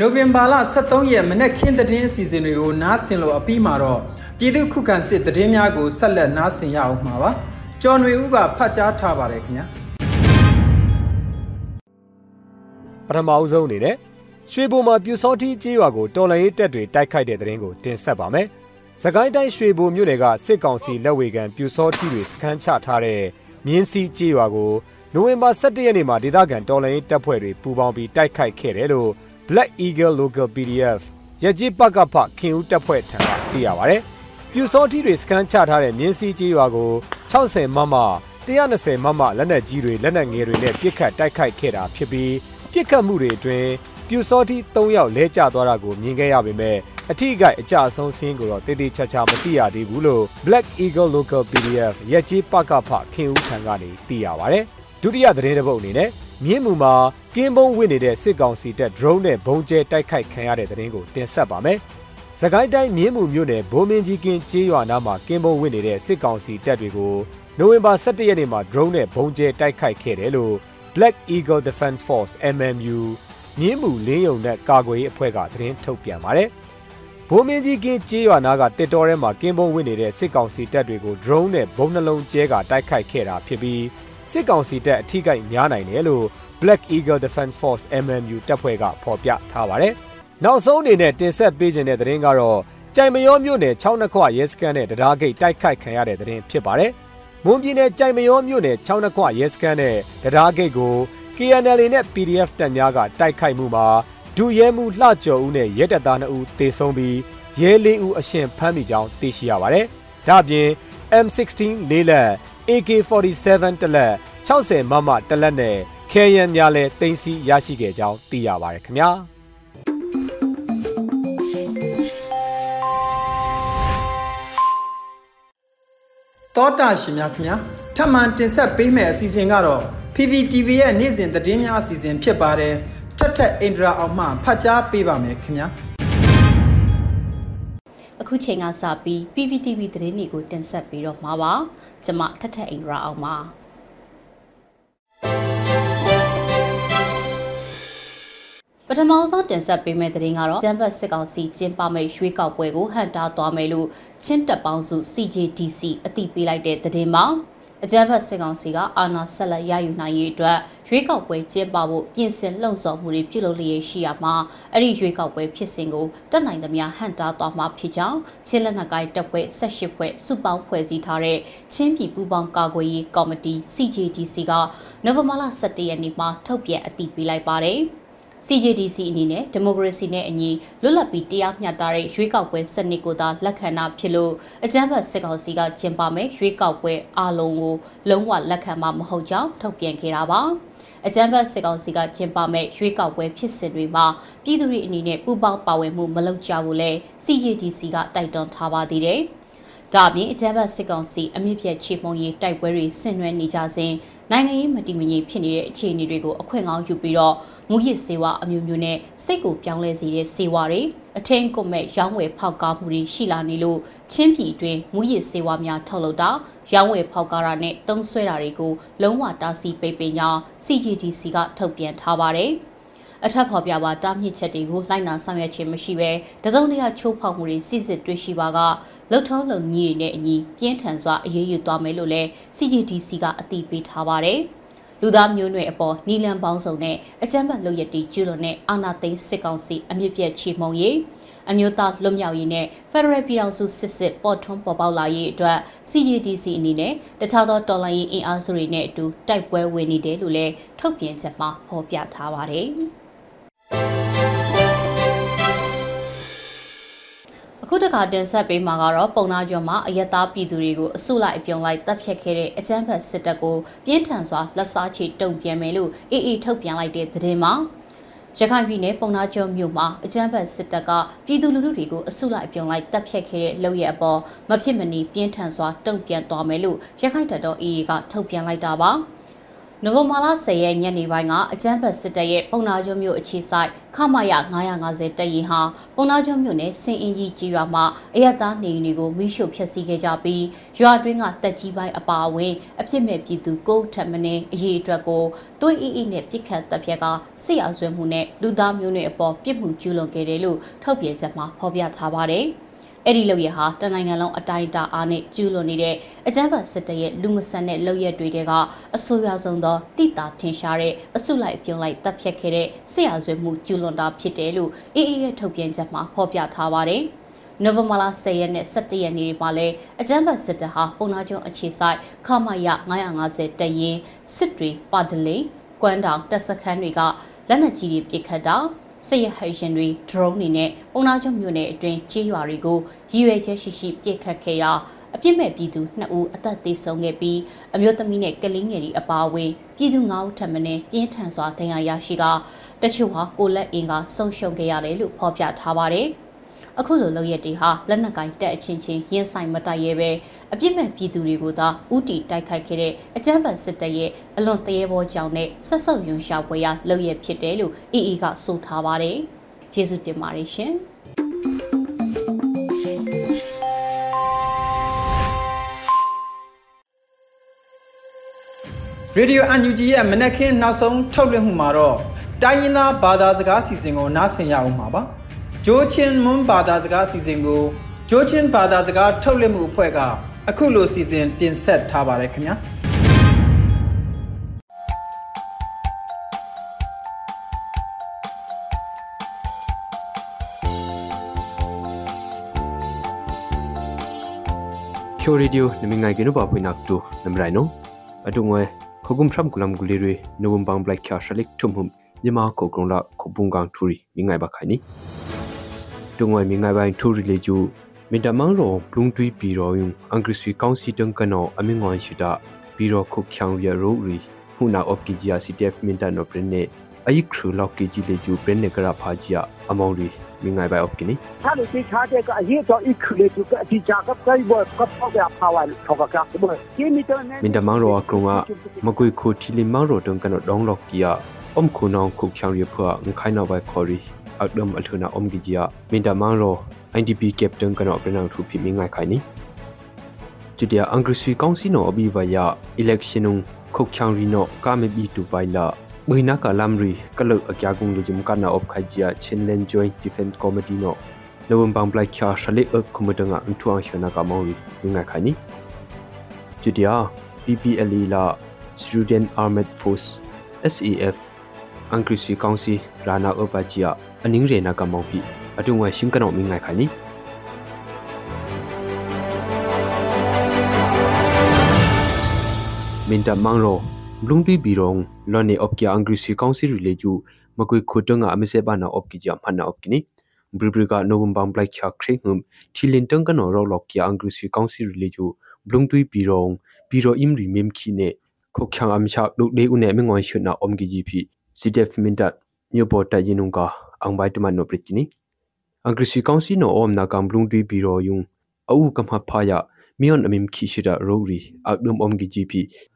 [SPEAKER 1] နိုဝင်ဘာလ23ရက်မနေ့ခင်းသတင်းအစီအစဉ်တွေကိုနားဆင်လို့အပြီးမှာတော့ပြည်သူခုခံစစ်သတင်းများကိုဆက်လက်နားဆင်ရအောင်မှာပါကျော်ຫນွေဦးကဖတ်ကြားထားပါတယ်ခင်ဗျာ
[SPEAKER 3] ပထမအဆုံးအနေနဲ့ရွှေဘုံမှာပြူစောတိကျေးရွာကိုတော်လှန်ရေးတပ်တွေတိုက်ခိုက်တဲ့သတင်းကိုတင်ဆက်ပါမယ်။စကိုင်းတိုင်းရွှေဘုံမြို့နယ်ကစစ်ကောင်စီလက်ဝေခံပြူစောတိတွေစခန်းချထားတဲ့မြင်းစီကျေးရွာကိုနိုဝင်ဘာ17ရက်နေ့မှာဒေသခံတော်လှန်ရေးတပ်ဖွဲ့တွေပူးပေါင်းပြီးတိုက်ခိုက်ခဲ့တယ်လို့ Black Eagle Local PDF ရကြီးပကဖခင်ဦးတပ်ဖွဲ့ထံကသိရပါဗျ။ပြူစောတိတွေစကန်ချထားတဲ့မြင်းစီကြီးရွာကို60မမ120မမလက်နက်ကြီးတွေလက်နက်ငယ်တွေနဲ့ပစ်ခတ်တိုက်ခိုက်ခဲ့တာဖြစ်ပြီးပစ်ခတ်မှုတွေအတွင်းပြူစောတိ3ယောက်လဲကျသွားတာကိုမြင်ခဲ့ရပေမဲ့အထူးကအကြဆုံးစင်းကိုတော့တည်တည်ချာချာမသိရသေးဘူးလို့ Black Eagle Local PDF ရကြီးပကဖခင်ဦးထံကနေသိရပါဗျ။ဒုတိယသတင်းတစ်ပုဒ်အနေနဲ့ မြင်းမူမှာကင်းဘုံဝင်နေတဲ့စစ်ကောင်စီတပ် drone နဲ့ဘုံကျဲတိုက်ခိုက်ခံရတဲ့တဲ့ရင်ကိုတင်ဆက်ပါမယ်။စကိုင်းတိုင်းမြင်းမူမြို့နယ်ဘိုးမင်းကြီးကင်းကျေးရွာနားမှာကင်းဘုံဝင်နေတဲ့စစ်ကောင်စီတပ်တွေကိုနိုဝင်ဘာ17ရက်နေ့မှာ drone နဲ့ဘုံကျဲတိုက်ခိုက်ခဲ့တယ်လို့ Black Eagle Defense Force MMU မြင်းမူလင်းယုံနဲ့ကာကွယ်ရေးအဖွဲ့ကသတင်းထုတ်ပြန်ပါတယ်။ဘိုးမင်းကြီးကင်းကျေးရွာနားကတစ်တော်ထဲမှာကင်းဘုံဝင်နေတဲ့စစ်ကောင်စီတပ်တွေကို drone နဲ့ဘုံနှလုံးကျဲကတိုက်ခိုက်ခဲ့တာဖြစ်ပြီး စစ်ကောင်စီတပ်အထိကိများနိုင်တယ်လို့ Black Eagle Defense Force MMU တပ်ဖွဲ့ကဖော်ပြထားပါတယ်။နောက်ဆုံးအနေနဲ့တင်ဆက်ပေးခြင်းတဲ့သတင်းကတော့ကြိုင်မရောမြို့နယ်6နှစ်ခွရဲစခန်းနဲ့တရားဂိတ်တိုက်ခိုက်ခံရတဲ့သတင်းဖြစ်ပါတယ်။မွန်ပြည်နယ်ကြိုင်မရောမြို့နယ်6နှစ်ခွရဲစခန်းနဲ့တရားဂိတ်ကို KNL နဲ့ PDF တပ်များကတိုက်ခိုက်မှုမှာဒူရဲမှုလှကျော်ဦးနဲ့ရဲတပ်သား2ဦးသေဆုံးပြီးရဲ4ဦးအရှင်ဖမ်းမိကြောင်းသိရှိရပါတယ်။ဒါ့အပြင် M16 လေးလက် AK47 တလက်60မမတလက်နဲ့ခဲယံများလည်းတင်စီရရှိခဲ့ကြောင်းသိရပါတယ်ခင်ဗျာ
[SPEAKER 1] တတောတာရှင်များခင်ဗျာထပ်မံတင်ဆက်ပေးမယ့်အစီအစဉ်ကတော့ PVTV ရဲ့နေ့စဉ်သတင်းများအစီအစဉ်ဖြစ်ပါတယ်ထက်ထက်အင်ဒရာအောင်မှဖတ်ကြားပေးပါမယ်ခင်ဗျာ
[SPEAKER 4] အခုချိန်ကစပြီး PVTV သတင်းတွေကိုတင်ဆက်ပြီးတော့မှာပါ ကျွန်မထက်ထက်အင်ဒရာအောင်ပါပထမဆုံးတင်ဆက်ပေးမယ့်သတင်းကတော့ကျန်းဘတ်စစ်ကောင်စီကျင်းပမယ့်ရွေးကောက်ပွဲကိုဟန်တာသွားမယ်လို့ချင်းတပ်ပေါင်းစု CJDC အသိပေးလိုက်တဲ့သတင်းမှာအကြမ်းဖက်စစ်ကောင်စီကအာဏာဆက်လက်ရယူနိုင်ရေးအတွက် ရွေးကောက်ပွဲကျင်းပဖို့ပြင်ဆင်လှုံ့ဆော်မှုတွေပြုလုပ်လျက်ရှိရမှာအဲ့ဒီရွေးကောက်ပွဲဖြစ်စဉ်ကိုတက်နိုင်သမျှဟန်တာသွားမှာဖြစ်ကြောင်းချင်းလက်နက်ကိုင်တပ်ဖွဲ့18ဖွဲ့စုပေါင်းဖွဲ့စည်းထားတဲ့ချင်းပြည်ပူးပေါင်းကာကွယ်ရေးကော်မတီ CJDC ကနိုဝင်ဘာလ17ရက်နေ့မှာထုတ်ပြန်အတည်ပြုလိုက်ပါတယ်။ CJDC အနေနဲ့ဒီမိုကရေစီနဲ့အညီလွတ်လပ်ပြီးတရားမျှတတဲ့ရွေးကောက်ပွဲစနစ်ကိုသာလက်ခံတာဖြစ်လို့အကြမ်းဖက်စစ်ကောင်စီကကျင်းပမယ်ရွေးကောက်ပွဲအလုံးကိုလုံးဝလက်ခံမှာမဟုတ်ကြောင်းထုတ်ပြန်ခဲ့တာပါ အကြမ်းဖက်စစ်ကောင်စီကကျင်းပမဲ့ရွေးကောက်ပွဲဖြစ်စဉ်တွေမှာပြည်သူတွေအနေနဲ့ပူးပေါင်းပါဝင်မှုမလုပ်ကြဘူးလဲ CJDC ကတိုက်တွန်းထားပါသေးတယ်။ဒါအပြင်အကြမ်းဖက်စစ်ကောင်စီအမြင့်ပြတ်ချေမှုန်းရေးတိုက်ပွဲတွေဆင်နွှဲနေကြစဉ်နိုင်ငံရေးမတည်မငြိမ်ဖြစ်နေတဲ့အခြေအနေတွေကိုအခွင့်ကောင်းယူပြီးတော့မူရစ်စေဝါအမျိုးမျိုးနဲ့စိတ်ကိုပြောင်းလဲစေတဲ့စေဝါတွေအထင်းကွန်မဲ့ရောင်းဝယ်ဖောက်ကားမှုတွေရှိလာနေလို့ချင်းပြည်တွင်မူရစ်စေဝါများထုတ်လုပ်တာ ရောင်းဝယ်ဖောက်ကားတာနဲ့တုံးဆွဲတာတွေကိုလုံးဝတားဆီးပိတ်ပင်ကြောင်း CGDC ကထုတ်ပြန်ထားပါတယ်အထက်ဖော်ပြပါတားမြစ်ချက်တွေကိုလိုက်နာဆောင်ရွက်ခြင်းမရှိဘဲတစုံတရာချိုးဖောက်မှုတွေစစ်စစ်တွေ့ရှိပါကလှုပ်ထုံးလုံကြီးတွေနဲ့အညီပြင်းထန်စွာအရေးယူသွားမယ်လို့လည်း CGDC ကအသိပေးထားပါတယ်။လူသားမျိုးနွယ်အပေါ်နီလန်ပေါင်းစုံနဲ့အကြမ်းဖက်လုပ်ရည်တည်ကျူးလွန်တဲ့အာဏာသိမ်းစစ်ကောင်စီအမြင့်ပြည့်ချေမှုန်ရေး အမျိုးသားလွတ်မြောက်ရေးနဲ့ Federal ပြည်ထောင်စုစစ်စစ်ပေါ်ထွန်းပေါ်ပေါက်လာရေးအတွက် CDDC အနေနဲ့တခြားသောတော်လှန်ရေးအင်အားစုတွေနဲ့အတူတိုက်ပွဲဝင်နေတယ်လို့လည်းထုတ်ပြန်ချက်မှာဖော်ပြထားပါတယ်။အခုတခါတင်ဆက်ပေးမှာကတော့ပုံနာကျော်မှာအယက်သားပြည်သူတွေကိုအစုလိုက်အပြုံလိုက်တပ်ဖြတ်ခဲ့တဲ့အကြမ်းဖက်စစ်တပ်ကိုပြင်းထန်စွာလက်စားချေတုံ့ပြန်မယ်လို့အေအေထုတ်ပြန်လိုက်တဲ့သတင်းမှာ ရခိုင်ပြည်နယ်ပုံနာကျော်မြို့မှာအကြမ်းဖက်စစ်တပ်ကပြည်သူလူထုတွေကိုအစုလိုက်အပြုံလိုက်တပ်ဖြတ်ခဲ့တဲ့လုပ်ရအပေါ်မဖြစ်မနေပြင်းထန်စွာတုံ့ပြန်သွားမယ်လို့ရခိုင်တပ်တော်အေအေကထုတ်ပြန်လိုက်တာပါ။ နိုဝင်ဘာလ10ရက်ညနေပိုင်းကအကြမ်းဖက်စစ်တပ်ရဲ့ပုံနာကျွန်းမြို့အခြေဆိုင်ခမရ950တပ်ရင်ဟာပုံနာကျွန်းမြို့နယ်စင်အင်ကြီးကြီးရွာမှာအရတားနေအိမ်တွေကိုမိရှုဖျက်ဆီးခဲ့ကြပြီးရွာတွင်းကတက်ကြီးပိုင်းအပါအဝင်အဖြစ်မဲ့ပြည်သူကိုထက်မင်းအရေးအတွက်ကိုသွေးအေးအေးနဲ့ပြစ်ခတ်တပ်ဖြက်ကစစ်အောင်ဆွဲမှုနဲ့လူသားမျိုးနွယ်အပေါ်ပြစ်မှုကျူးလွန်ခဲ့တယ်လို့ထုတ်ပြန်ချက်မှာဖော်ပြထားပါတယ်။ အဲ့ဒီလုပ်ရဟာတနိုင်ငံလုံးအတိုင်းအတာအားနဲ့ကျူးလွန်နေတဲ့အကြမ်းဖက်စစ်တပ်ရဲ့လူမဆန်တဲ့လုပ်ရက်တွေကအဆိုးရွားဆုံးသောတိတာထင်ရှားတဲ့အစုလိုက်ပြုံလိုက်တပ်ဖြတ်ခဲ့တဲ့ဆရာဆွေမှုကျူးလွန်တာဖြစ်တယ်လို့အေးအေးရဲ့ထုတ်ပြန်ချက်မှာဖော်ပြထားပါတယ်။နိုဝင်ဘာလ10ရက်နဲ့17ရက်နေ့မှာလည်းအကြမ်းဖက်စစ်တပ်ဟာပုံနာကျုံအခြေဆိုင်ခမရ950တရင်စစ်တွေပါဒလိကွမ်းတောင်တပ်စခန်းတွေကလက်နက်ကြီးတွေပစ်ခတ်တာ စစ်ရဟရင်တွေ drone တွေနဲ့ပုံနာချုပ်မြို့နယ်အတွင်းကြေးရွာတွေကိုရည်ရွယ်ချက်ရှိရှိပစ်ခတ်ခဲ့ရာအပြစ်မဲ့ပြည်သူ2ဦးအသက်သေဆုံးခဲ့ပြီးအမျိုးသမီးနဲ့ကလေးငယ်တွေအပါအဝင်ပြည်သူ9ဦးထပ်မံပြင်းထန်စွာဒဏ်ရာရရှိကတချို့ဟာကိုလက်အင်ကဆုံးရှုံးခဲ့ရတယ်လို့ဖော်ပြထားပါတယ်။ အခုလိုလုပ်ရက်တွေဟာလက်နက်ကင်တက်အချင်းချင်းရင်ဆိုင်မတိုက်ရဲပဲအပြစ်မဲ့ပြည်သူတွေကိုသာဥတီတိုက်ခိုက်ခဲ့တဲ့အကြမ်းဖက်စစ်တပ်ရဲ့အလွန်တရေဘောကြောင့်နဲ့ဆက်ဆုပ်ယွန်ရှာပွဲရလုပ်ရက်ဖြစ်တယ်လို့အီအီကဆိုထားပါတယ်။ကျေးဇူးတင်ပါတယ်ရှင်။
[SPEAKER 1] ရေဒီယိုအန်ယူဂျီရဲ့မနက်ခင်းနောက်ဆုံးထုတ်လွှင့်မှုမှာတော့တိုင်းရင်းသားဘာသာစကားစီစဉ်ကိုနားဆင်ရအောင်ပါပါ။ ဂျိုးချင်းမွန်းဘာသာစကားစီစဉ်ကိုဂျိုးချင်းဘာသာစကားထုတ်လွှင့်မှုအဖွဲ့ကအခုလိုစီစဉ်တင်ဆက်ထားပါတယ်ခင်ဗျာ
[SPEAKER 5] ဖြိုရီဒီယိုနမငိုင်ကနဘာဖွေနက်တူနမရိုင်နိုအတုငွယ်ခုကုမ်ဖရမ်ကူလမ်ဂူလီရီနိုဝမ်ဘန်ဘလက်ချာရှလိကထုံဟုံယမာကိုကရုံလာခုပုန်ကန်ထူရီမိငိုင်ဘခိုင်နီ တငွေမီငိုင်ပိုင်းထူရီလေကျူမင်တမန်ရောဘလုံတွီပီရောယုံအင်္ဂရိစီကောင်စီတန်ကနောအမင်ငွန်ရှိတာပီရောခုချောင်ရရိုရီခုနာအော့ကီဂျီယာစီတီအက်မင်တနောပရင်နေအိခရူလောက်ကီဂျီလေကျူပရင်နေကရာဖာဂျီယာအမောင်ရီမင်ငိုင်ပိုင်းအော့ကီနီဟာလူ
[SPEAKER 6] စီချာတဲ့ကအရေးတော့အိခရူလေကျူကအတီချာကပ်ကိုင်ဘောကပ်ဖောက်ရဖာဝိုင်ထောက်
[SPEAKER 5] ကကပ်ဘောဂျီမီတန်မင်တမန်ရောကရုံကမကွေခိုတီလီမန်ရောတန်ကနောဒေါန်လောက်ကီယာအုံခုနောင်ခုချောင်ရဖွာငခိုင်နောဘိုင်ခေါ်ရီ khu nong khu khyang ri phua ng khai na bai khori ak dam al thuna om gi ji a min da mang ro IDP captain kan op na thu phi mi ngai khai ni chudia angri sui council no abi va ya election nung khok chang ri no ka me bi tu vai la buina ka lam ri kalo akya gung lu jum kana op khai jia chinlen joint defense committee no lawam bang blai kya shale up kumudanga anthuang shana ka mawi ngai khai ni chudia PPLE la Student Armed Force SAF angri sui council rana ovajia aning re na ka mawi atungwa shingkano mi ngai khai ni minta mangro blungdi birong lone opkia angri si council rileju makoi khotonga amise bana opki jam hana opkini bribriga novum bang black chak khring thilin tang kan ro lokya angri si council rileju blungdui birong biro im ri mem khine khokhyang amcha duk de une me ngoi shuna omgi gp CDF mindat nyu po ta jinung ka ang bai tu man no pritini ang krisi council no om na kam lung dui biro yung au kam ha pha ya mion amim khi shira rori agnum om gi gp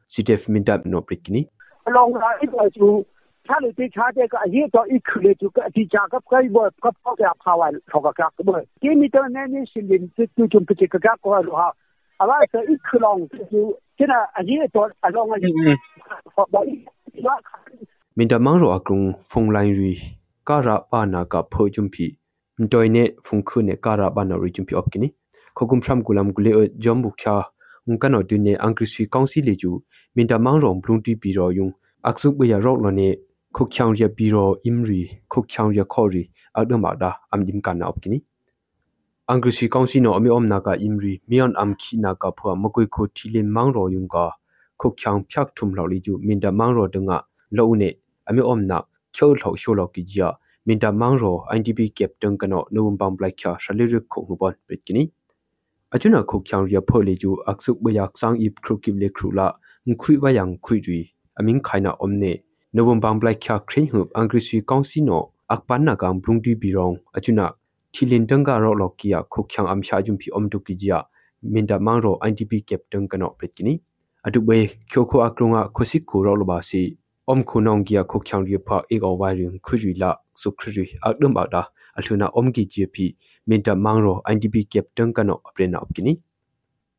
[SPEAKER 5] CDF mindat no pritini
[SPEAKER 6] along la it was you ถ้าเลยที่ชาเจก็อายุต่ออีกเลยจุกที่จากก็ใกล้บ่กับพ่อแก่ภาวะทอกกักบ่ที่มีตัวแน่นี่สิลินจุจุจุม
[SPEAKER 5] ปิจิกกั
[SPEAKER 6] กก็รู้ฮะอะไรก็อีกลองจุที่น่ะอายุต่ออลองอายุพอบ่อีกว่า
[SPEAKER 5] min da mang ro akung phong lain ri ka ra pa na ka pho jum phi min toy ne phong khu ne ka ra ba na ri jum phi op kini khokum phram gulam gule jom bu kha un kan o du ne angri sui kaung si le ju min da mang ro blung ti pi ro yung aksuk bu ya ro lo ne khok chang ya pi ro im ri khok chang ya kho ri adna ma da am dim kan na op kini angri sui kaung si no ami om na ka im ri mion am khi na ka pho ma koi kho thi len mang ro yung ka khok chang phyak thum lo li ju min da mang ro dung a lo ne အမျိုးအမနာချိုးလှော်ရှိုလော်ကီဂျာမင်တာမောင်ရော INDP ကပ်တန်ကနောနိုဝမ်ဘမ်ဘလိုက်ချာရှလီရခုံဘွန်ပစ်ကနီအချွနာခုချောင်ရဖိုလီဂျူအက်ဆုဘယာက်ဆောင်အိပခရုကိလေခရူလာခွိဝယံခွိရီအမင်းခိုင်နာအုံနေနိုဝမ်ဘမ်ဘလိုက်ချာခရင်ဟုအင်္ဂရိစီကောင်စီနောအပန်နာကံဘုံတီဘီရောင်အချွနာထီလင်တန်ကရောလော်ကီယာခုချောင်အမ်ရှာဂျုံဖီအုံတုကီဂျာမင်တာမောင်ရော INDP ကပ်တန်ကနောပစ်ကနီအတုဘေချိုခိုအကရုံကခစီကူရောလဘာစီ ami omna khyo thau sho lo ki jia minta mangro IDP captain kano nuwam bang black kha shaliri kho ngubon pritkini achuna khok kyang ria phole ju aksuk bayak sang ip khru kip le khru la ngkhui wa yang khui ri aming khaina omne nuwam bang black kha khrin hu angri sui kaunsi no akpan na kam brungdi birong achuna thilin danga ro lo kia khok kyang am sha jum phi om tu ki jia minda mangro IDP captain kano pritkini adu be khyo kho akrunga khosik ko ro lo ba si om khunong gia khok chang ri pha ek aw wai ring khuri la su khri akdum ba da alhuna om gi gp minta mangro idp captain kano aprena opkini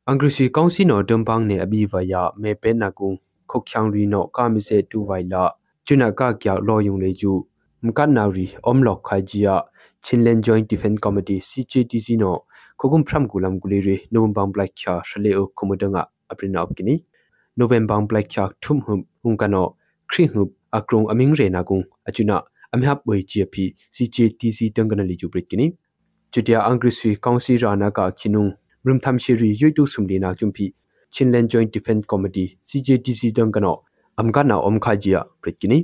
[SPEAKER 5] angrisi kaunsi no dumpang ne abi va ya me pe na ku khok chang ri no ka mi se tu vai la chuna ka kya lo yung le ju mkan na ri om lok khai jia chinlen joint defense committee cjdc no khogum phram gulam gule re november black kha shle o khomodanga aprena opkini november black kha thum hum ungkano ခရီဟု အကရုံအမင်းရေနာကုံအချွနာအမဟပ်ဝေချီပီ CJTC တန်ကနလီဂျူပရစ်ကိနီချူတျာအင်္ဂရိဆွီကောင်စီရာနာကာခိနုံရမ်သမ်ရှီရီယွိတုဆုမ်လီနာချွမ်ပီချင်းလန်ဂျွိုင်းဒီဖန်ကော်မတီ CJTC တန်ကနောအမ်ကနာအုံခါဂျီယာပရစ်ကိနီ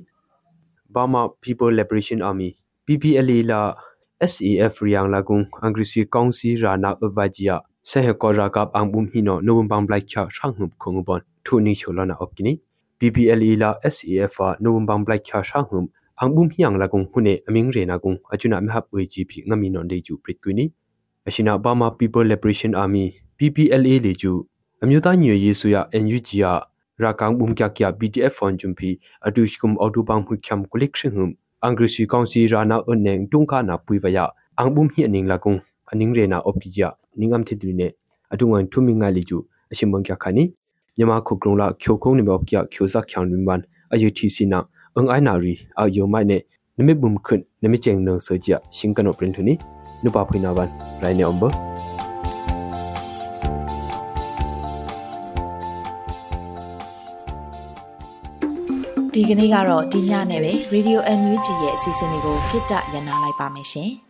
[SPEAKER 5] ဘာမာ People Liberation Army PPLA လာ SAF ရီယန်လာကုံအင်္ဂရိဆွီကောင်စီရာနာအဝါဂျီယာဆဟကောရာကပ်အန်ဘုံဟီနိုနိုဘမ်ဘမ်ဘလိုက်ချာရှန်ဟုခုံဘွန်ထူနီချိုလနာအော့ကိနီ PPLE la SAF a November Black Kha Sha hum angbum hiang la kung hune aming re na kung achuna me hap we GP ngami non de ju prit kwini ashina Burma People Liberation Army PPLA le ju amyuta nyi ye su ya NUG ya ra kang bum kya kya BTF fon jumpi atu shkum auto bang hu khyam collection hum angri si council ra na oneng tungka na pui wa ya angbum hi aning la kung aning re na opkija ningam thidri ne atu ngan thumi nga le ju ashimang kya khani မြန်မာခုကရုံလာချိုခုံနေမောက်ပြချိုဇက်ချောင်းရင်းဝန်အယူတီစီနာအင်အိုင်နာရီအယိုမိုင်နေနမေဘုံခွန်းနမေချေငနဆောကြရှင်ကနောပရင်ထနီနုပါဖိနာဝန်ရိုင်းနေအံဘ
[SPEAKER 7] ဒီကနေ့ကတော့ဒီညနဲ့ပဲ Radio NUG ရဲ့အစီအစဉ်လေးကိုခਿੱတရနာလိုက်ပါမယ်ရှင်။